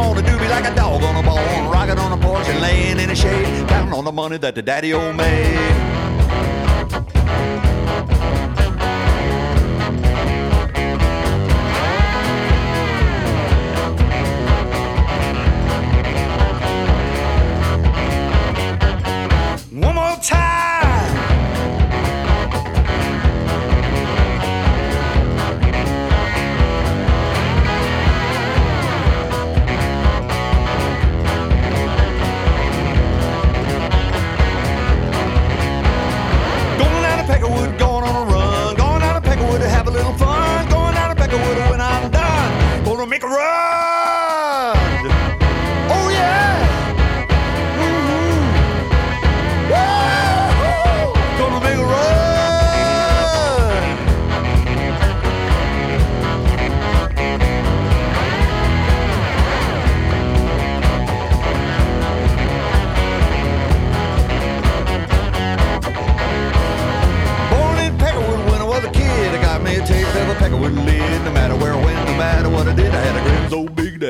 on a doobie like a dog on a bone, rocking on a porch and laying in the shade, counting on the money that the daddy old made.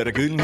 good.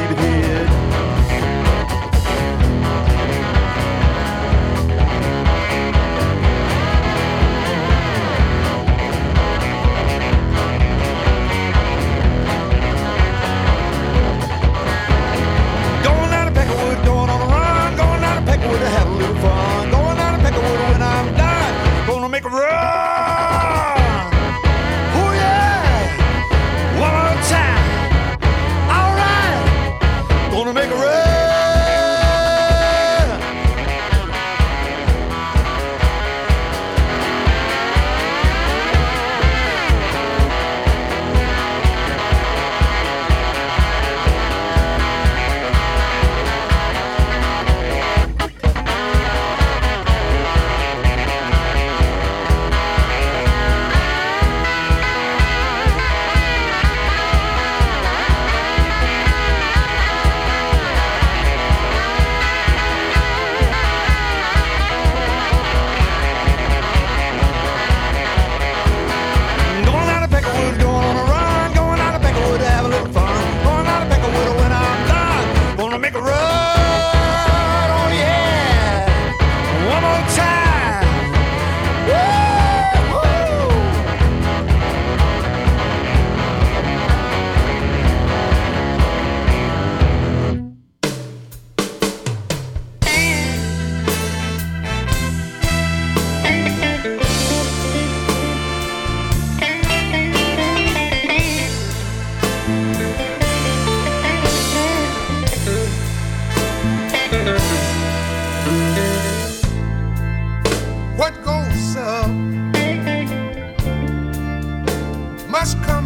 just come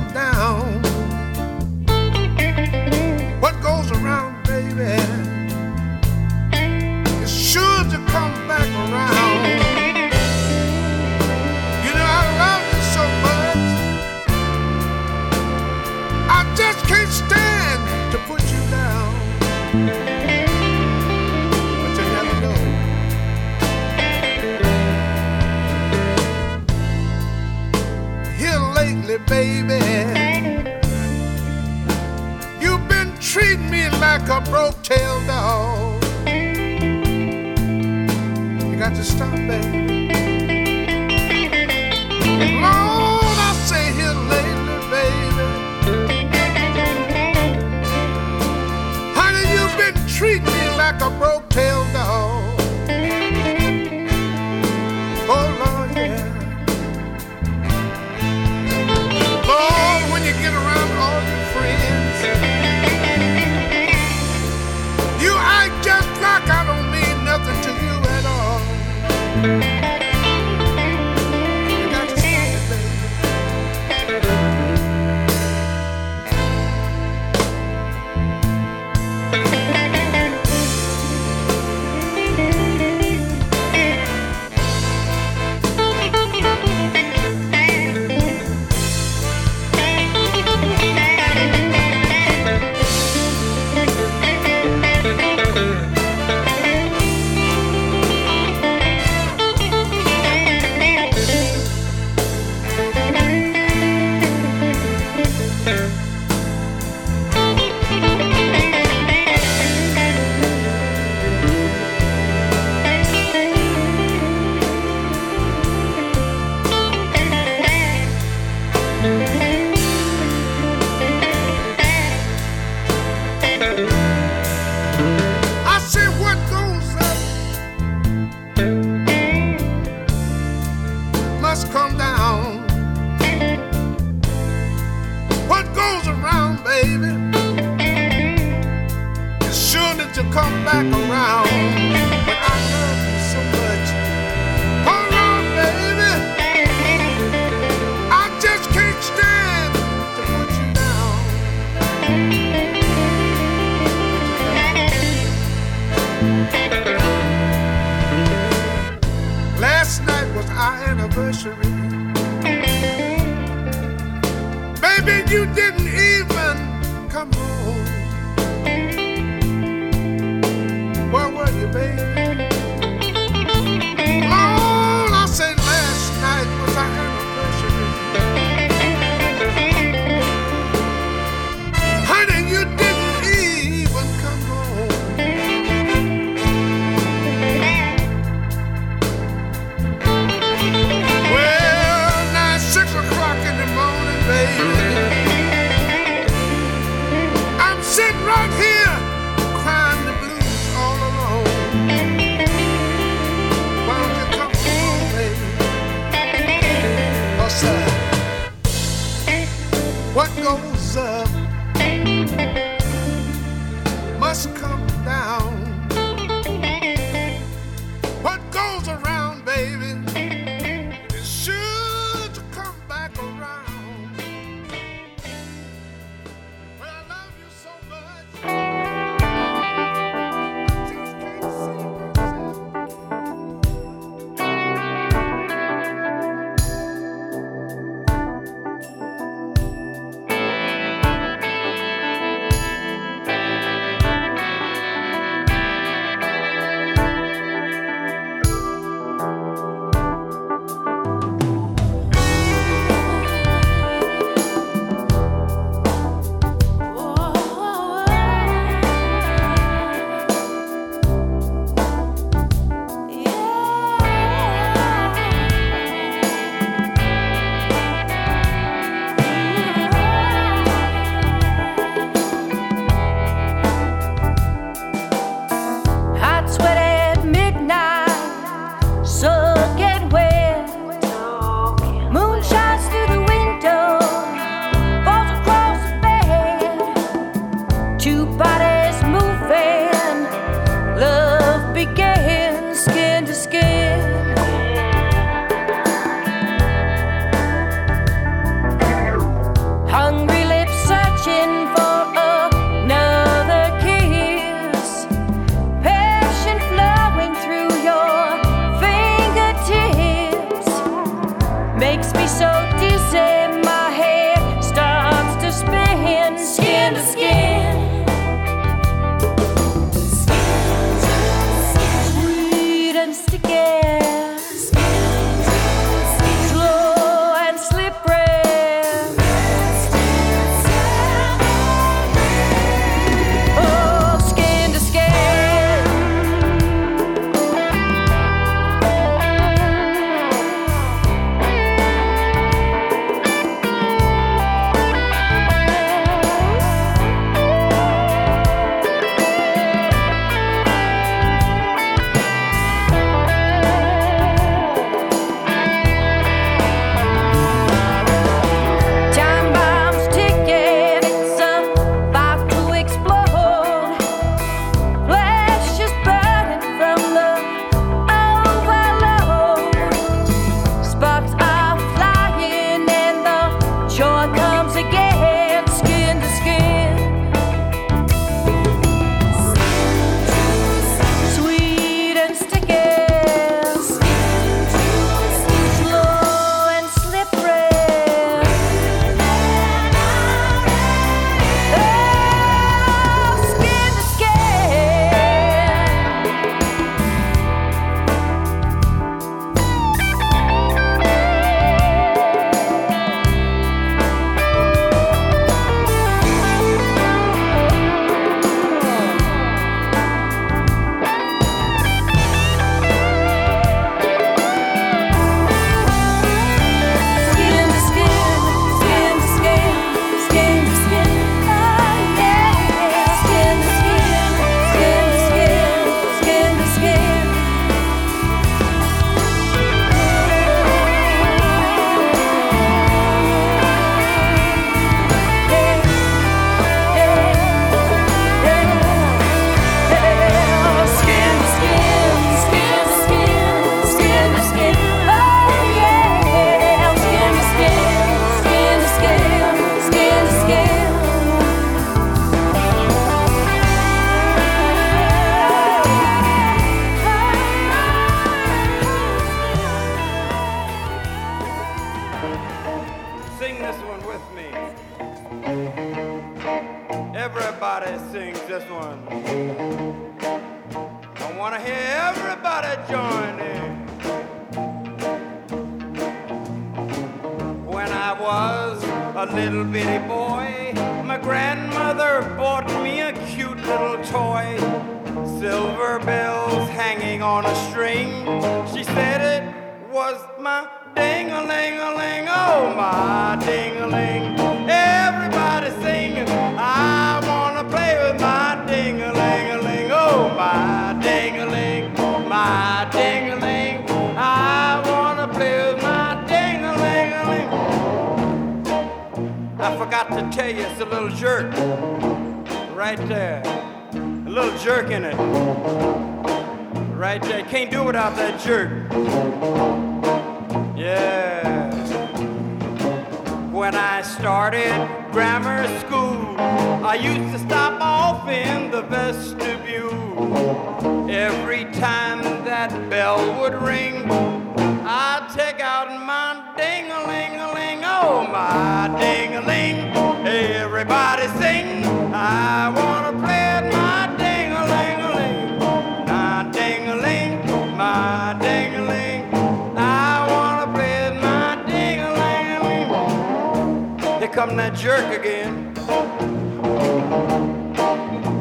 that jerk again.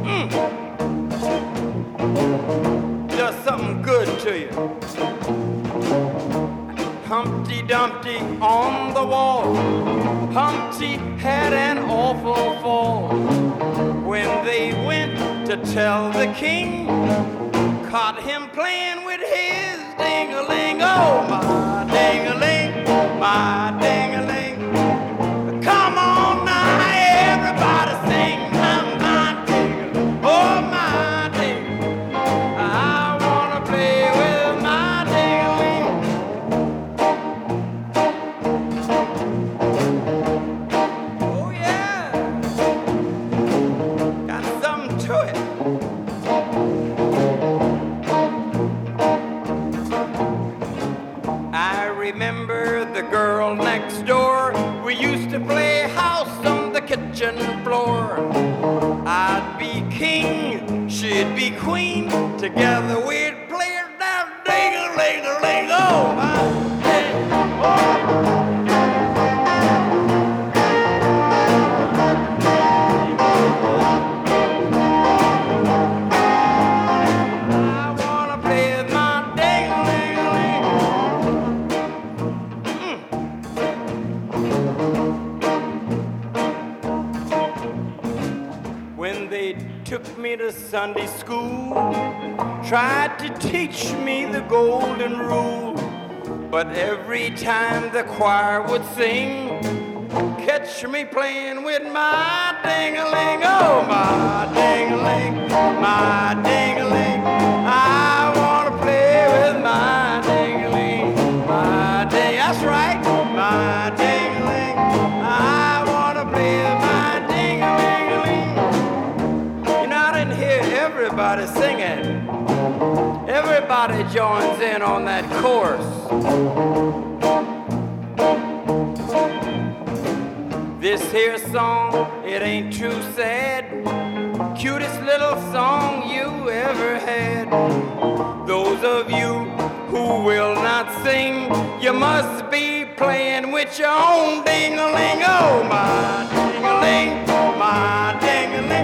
Mm. Something good to you. Humpty Dumpty on the wall. Humpty had an awful fall. When they went to tell the king, caught him playing with his ding-a-ling. Oh, my ding-a-ling, my to play house on the kitchen floor. I'd be king, she'd be queen. Together we'd to teach me the golden rule, but every time the choir would sing, catch me playing with my ding-a-ling, This here song, it ain't too sad. Cutest little song you ever had. Those of you who will not sing, you must be playing with your own ding-a-ling. Oh, my ding-a-ling, my ding-a-ling.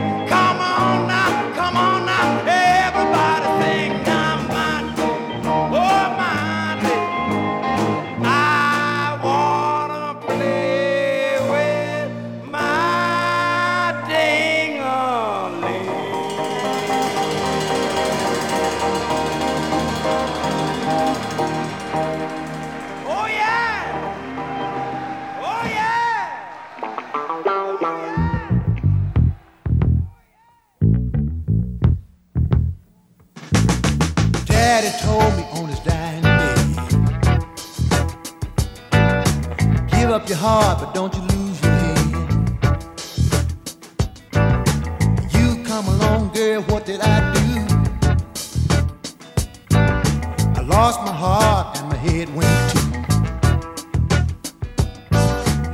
don't you lose your head. You come along, girl, what did I do? I lost my heart and my head went too.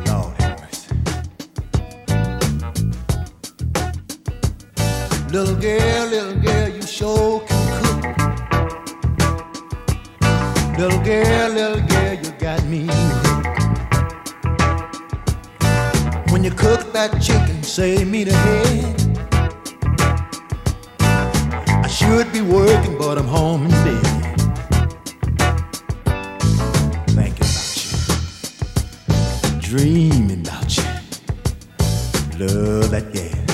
Lord. Little girl, little girl, you sure can cook. Little girl, little girl, you got me. You cook that chicken, save me the head. I should be working, but I'm home in bed. Thinking about you, dreaming about you. Love that gal.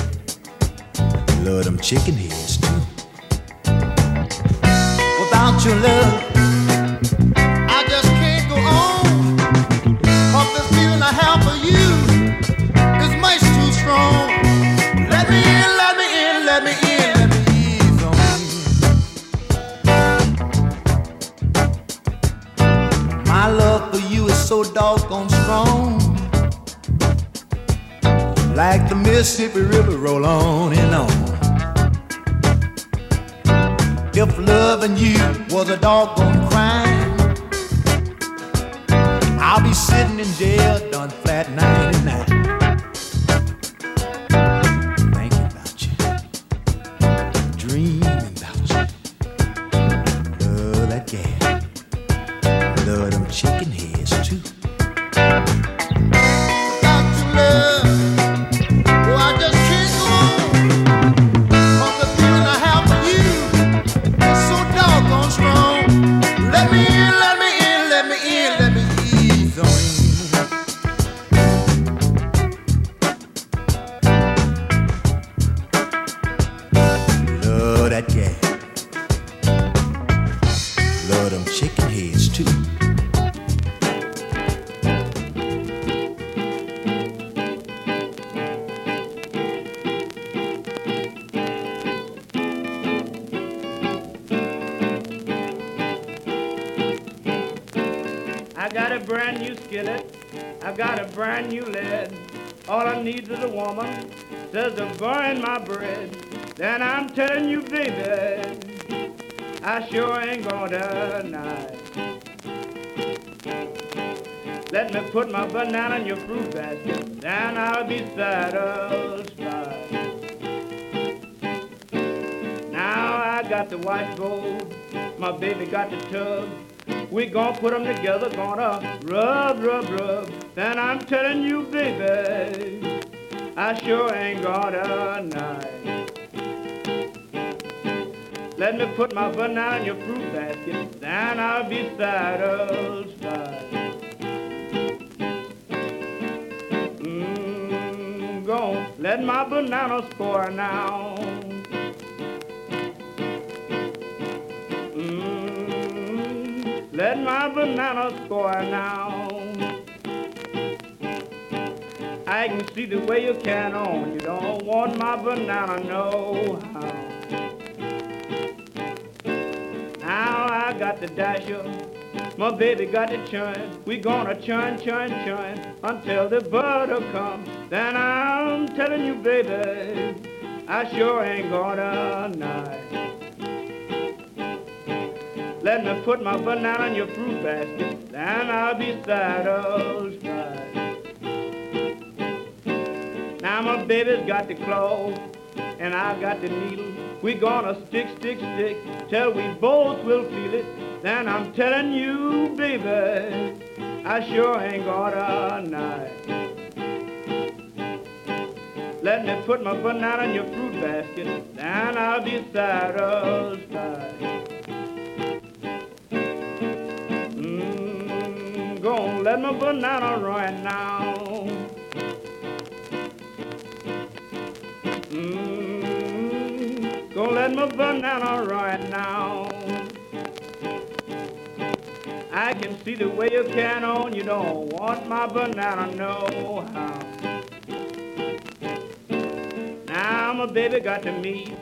Love them chicken heads Mississippi River roll on on. Got a brand new skillet. I've got a brand new lid. All I need is a woman says to burn my bread. Then I'm telling you, baby, I sure ain't gonna deny. Let me put my banana in your fruit basket, then I'll be satisfied. Now I got the washboard, my baby got the tub. We gonna put 'em together, gonna rub, rub, rub. And I'm telling you, baby, I sure ain't gonna deny. Let me put my banana in your fruit basket, then I'll be satisfied. Mmm, go let my banana spoil now. Let my banana spoil now. I can see the way you can on. You don't want my banana, no how. Now I got the dasher. My baby got the churn. We gonna churn, churn, churn until the butter comes. Then I'm telling you, baby, I sure ain't gonna deny. Let me put my banana in your fruit basket, then I'll be satisfied. Now my baby's got the claw, and I've got the needle. We gonna stick, stick, stick till we both will feel it. Then I'm telling you, baby, I sure ain't gonna deny. Let me put my banana in your fruit basket, then I'll be satisfied. Let my banana right now. Mmm, let my banana run now. I can see the way you can on, you don't want my banana, no how. Now my baby got the meat,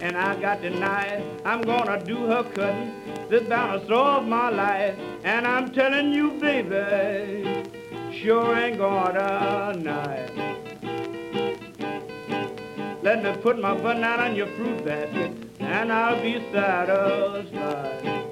and I got the knife. I'm gonna do her cutting, this bound solve my life. And I'm telling you, baby, sure ain't gonna deny. Let me put my banana in your fruit basket, and I'll be satisfied.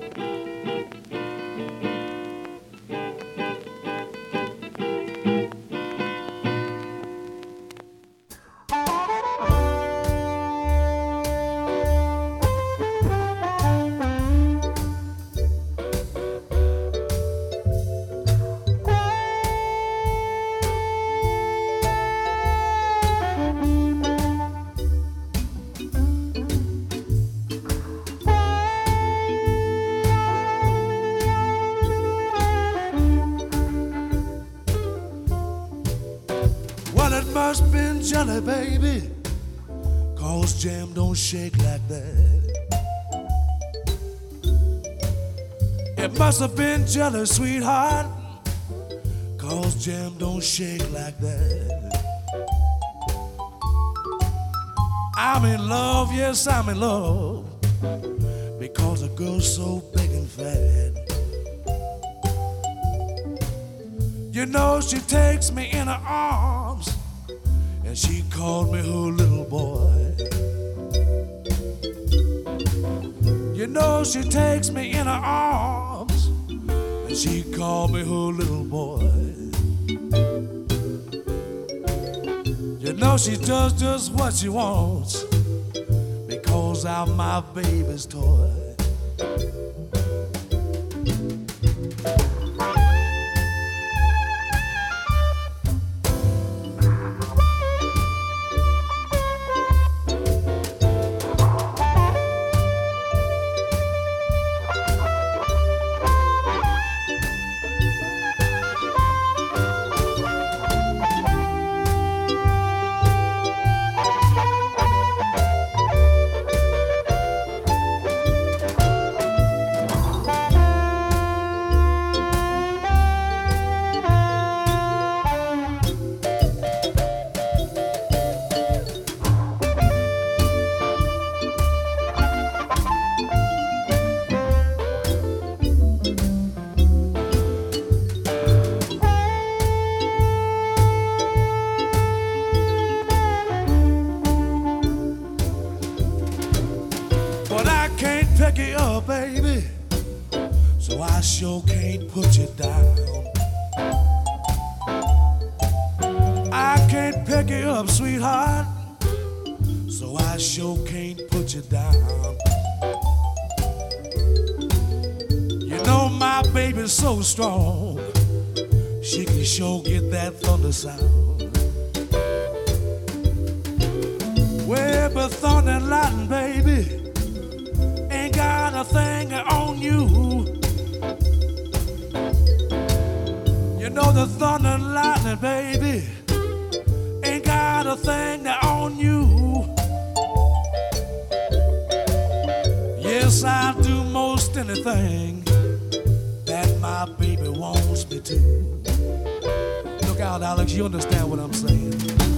Don't shake like that. It must have been jealous, sweetheart. Cause jam don't shake like that. I'm in love, yes, I'm in love. Because a girl's so big and fat. You know, she takes me in her arms and she called me her Know, she takes me in her arms and she called me her little boy. You know, she does just what she wants because I'm my baby's toy. Sure can't put you down. You know my baby's so strong. She can sure get that thunder sound. Well, but thunder and lightning, baby ain't got a thing on you. You know the thunder and lightning, baby, ain't got a thing on you. Yes, I do most anything that my baby wants me to. Look out, Alex, you understand what I'm saying.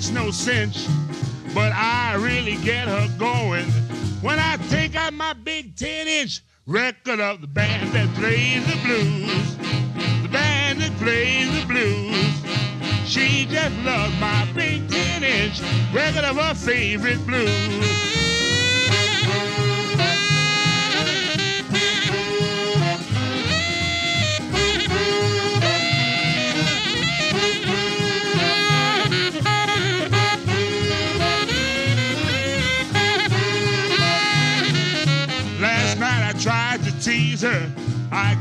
Chick's no cinch. But I really get her going when I take out my big 10 inch record of the band that plays the blues. The band that plays the blues. She just loves my big 10 inch record of her favorite blues.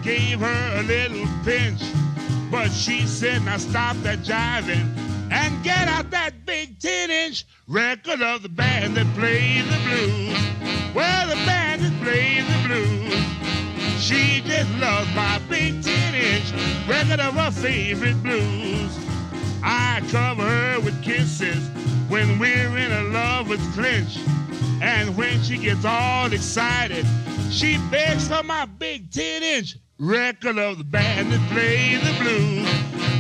Gave her a little pinch. But she said, now stop that jiving and get out that big 10 inch record of the band that plays the blues. Well, the band that plays the blues. She just loves my big 10 inch record of her favorite blues. I cover her with kisses when we're in a lover's clinch. And when she gets all excited, she begs for my big 10 inch record of the band that plays the blues.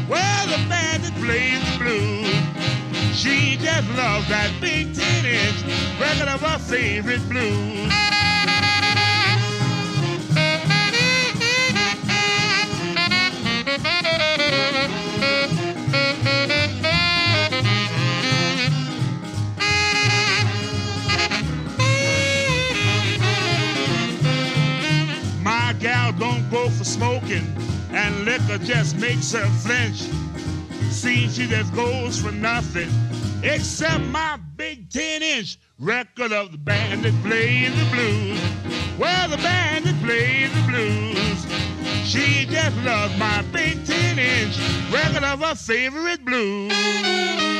Well, the band that plays the blues. She just loves that big 10 inch record of her favorite blues. gal don't go for smoking, and liquor just makes her flinch. See, she just goes for nothing except my big 10 inch record of the band that plays the blues. Well, the band that plays the blues. She just loves my big 10 inch record of her favorite blues.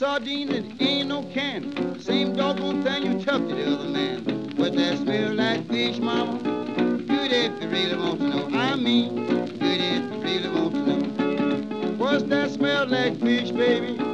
sardine and ain't no can. Same doggone thing you chucked to the other man. But that smell like fish, mama. Good if you really want to know. I mean, good if you really want to know. What's that smell like fish, baby?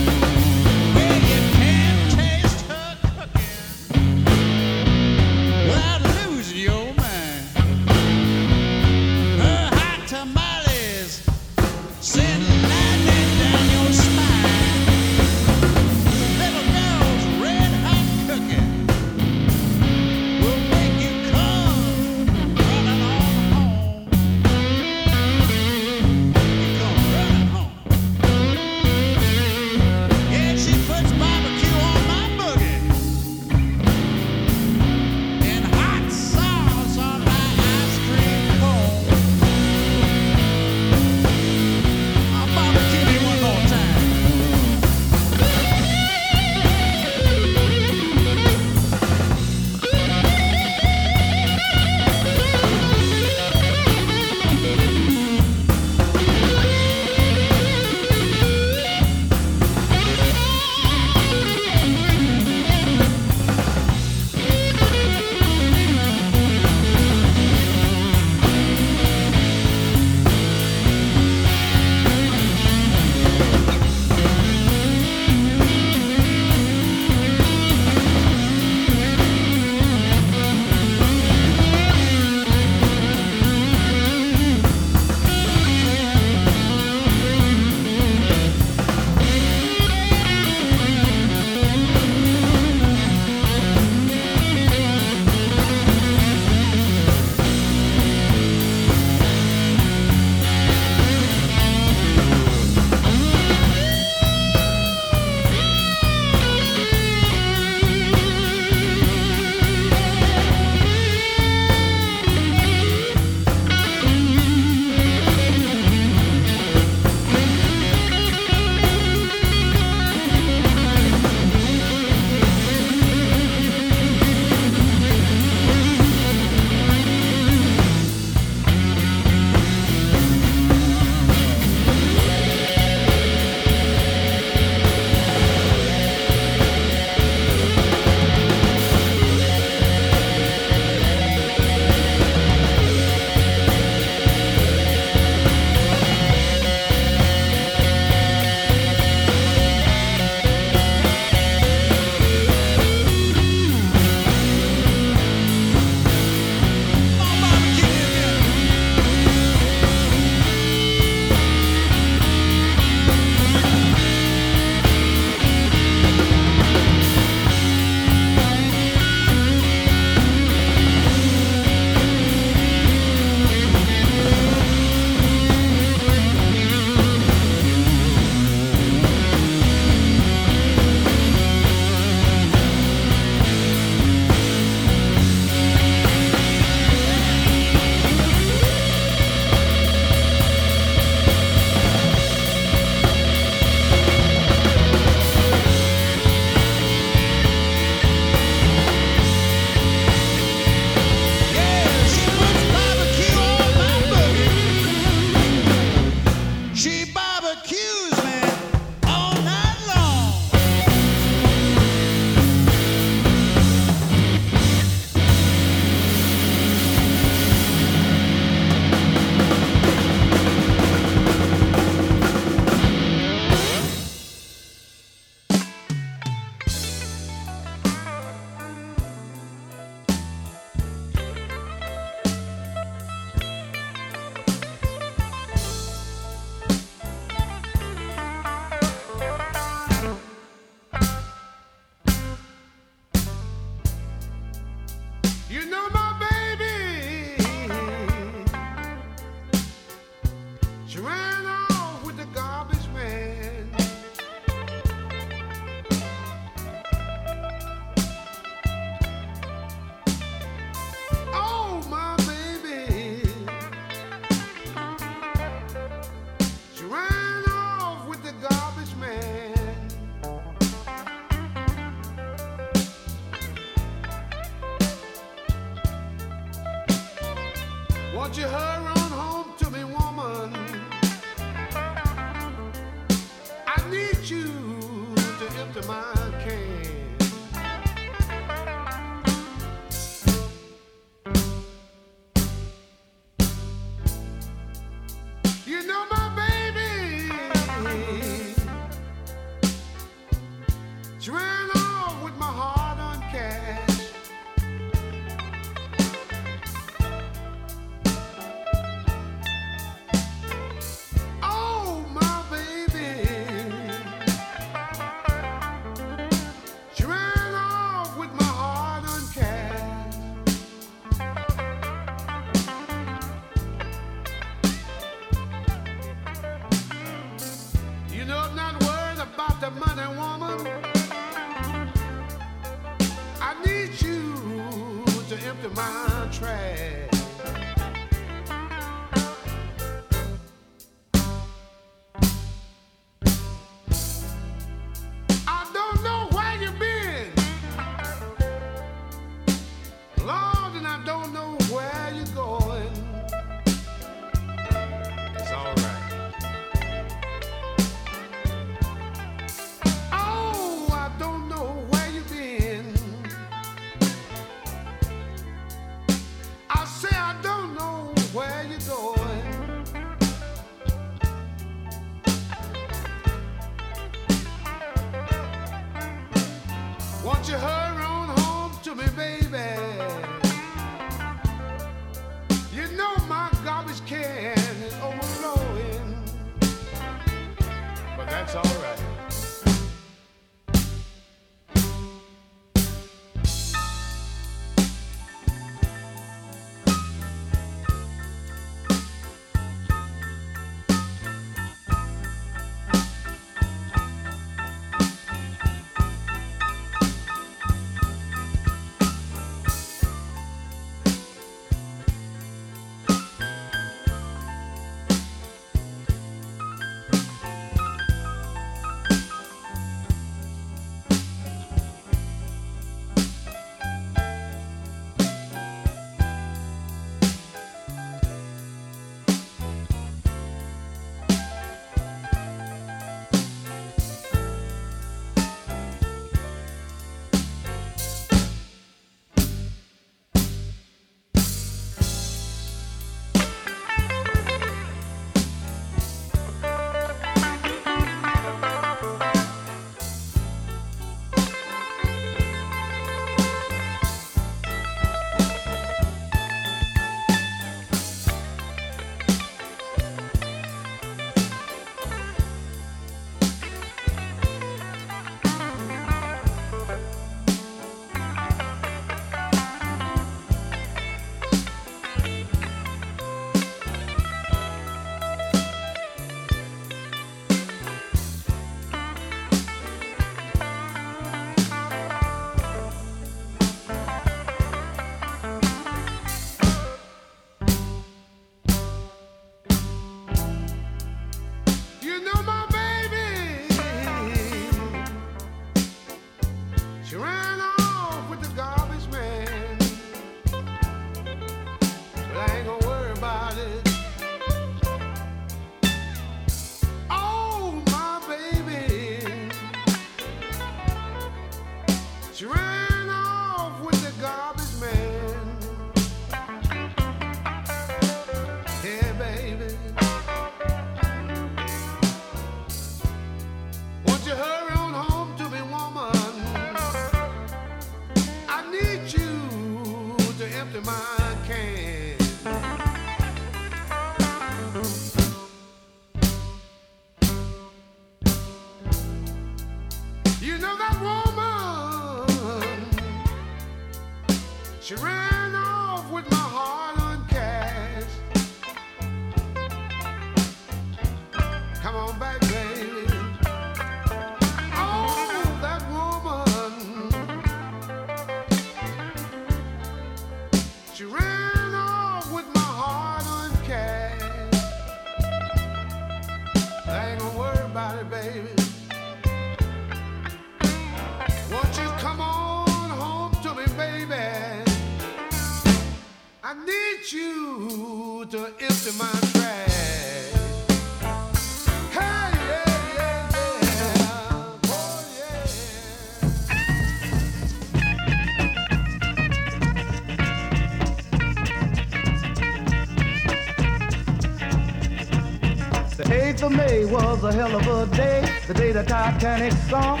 8th of May was a hell of a day, the day the Titanic sunk.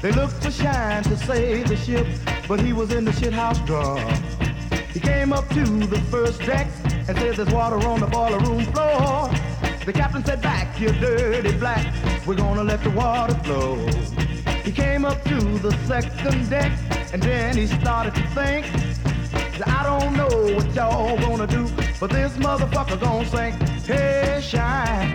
They looked for Shine to save the ship, but he was in the shit house drunk. He came up to the first deck and said there's water on the boiler room floor. The captain said, back, you dirty black, we're gonna let the water flow. He came up to the second deck and then he started to think. I don't know what y'all gonna do, but this motherfucker gonna sing, hey, shine,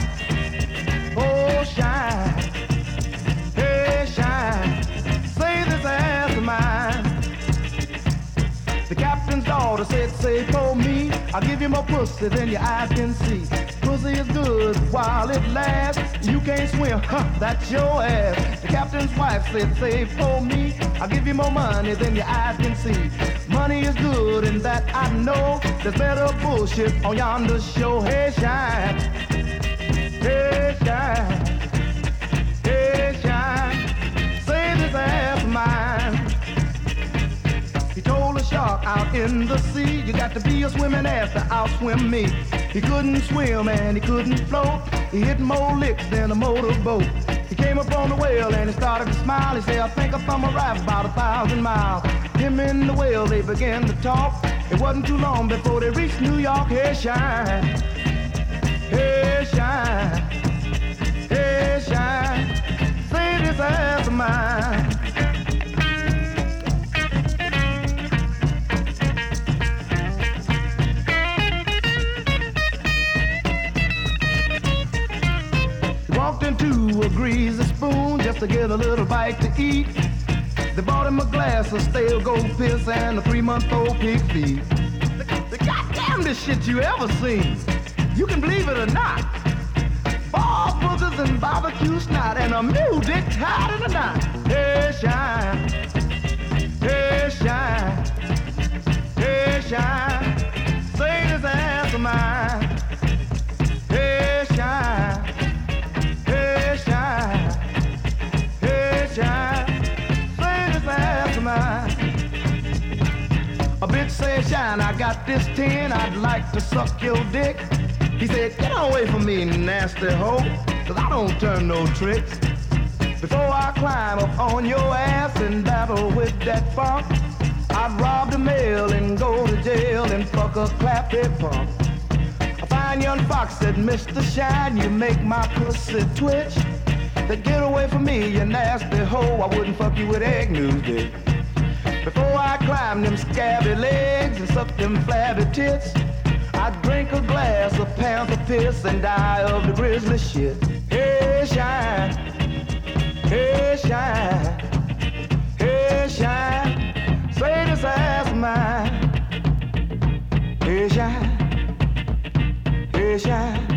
daughter said, say for me, I'll give you more pussy than your eyes can see. Pussy is good while it lasts. You can't swim, huh, that's your ass. The captain's wife said, say for me, I'll give you more money than your eyes can see. Money is good and that I know. There's better bullshit on yonder show. Hey, shine. Hey, shine. Out in the sea, you got to be a swimming ass to outswim me. He couldn't swim and he couldn't float. He hit more licks than a motorboat. He came up on the whale and he started to smile. He said, I think I found my raft about a thousand miles. Him and the whale, they began to talk. It wasn't too long before they reached New York. Hey, shine. Hey, shine. Hey, shine. Say this ass of mine. To eat. They bought him a glass of stale gold piss and a three-month-old pig feed. The, the goddamnedest shit you ever seen. You can believe it or not. Ball boogers and barbecue snot and a mule dick tied in a knot. Hey, shine. Hey, shine. Hey, shine. Say this ass of mine. Said, Shine, I got this tin, I'd like to suck your dick. He said, Get away from me, nasty hoe, cause I don't turn no tricks. Before I climb up on your ass and battle with that funk, I'd rob the mail and go to jail and fuck a clappy punk. A fine young fox said, Mr. Shine, you make my pussy twitch. Then get away from me, you nasty hoe, I wouldn't fuck you with egg news dick. Before I climb them scabby legs and suck them flabby tits, I'd drink a glass of panther piss and die of the grizzly shit. Hey, shine. Hey, shine. Hey, shine. Say this ass of mine. Hey, shine. Hey, shine.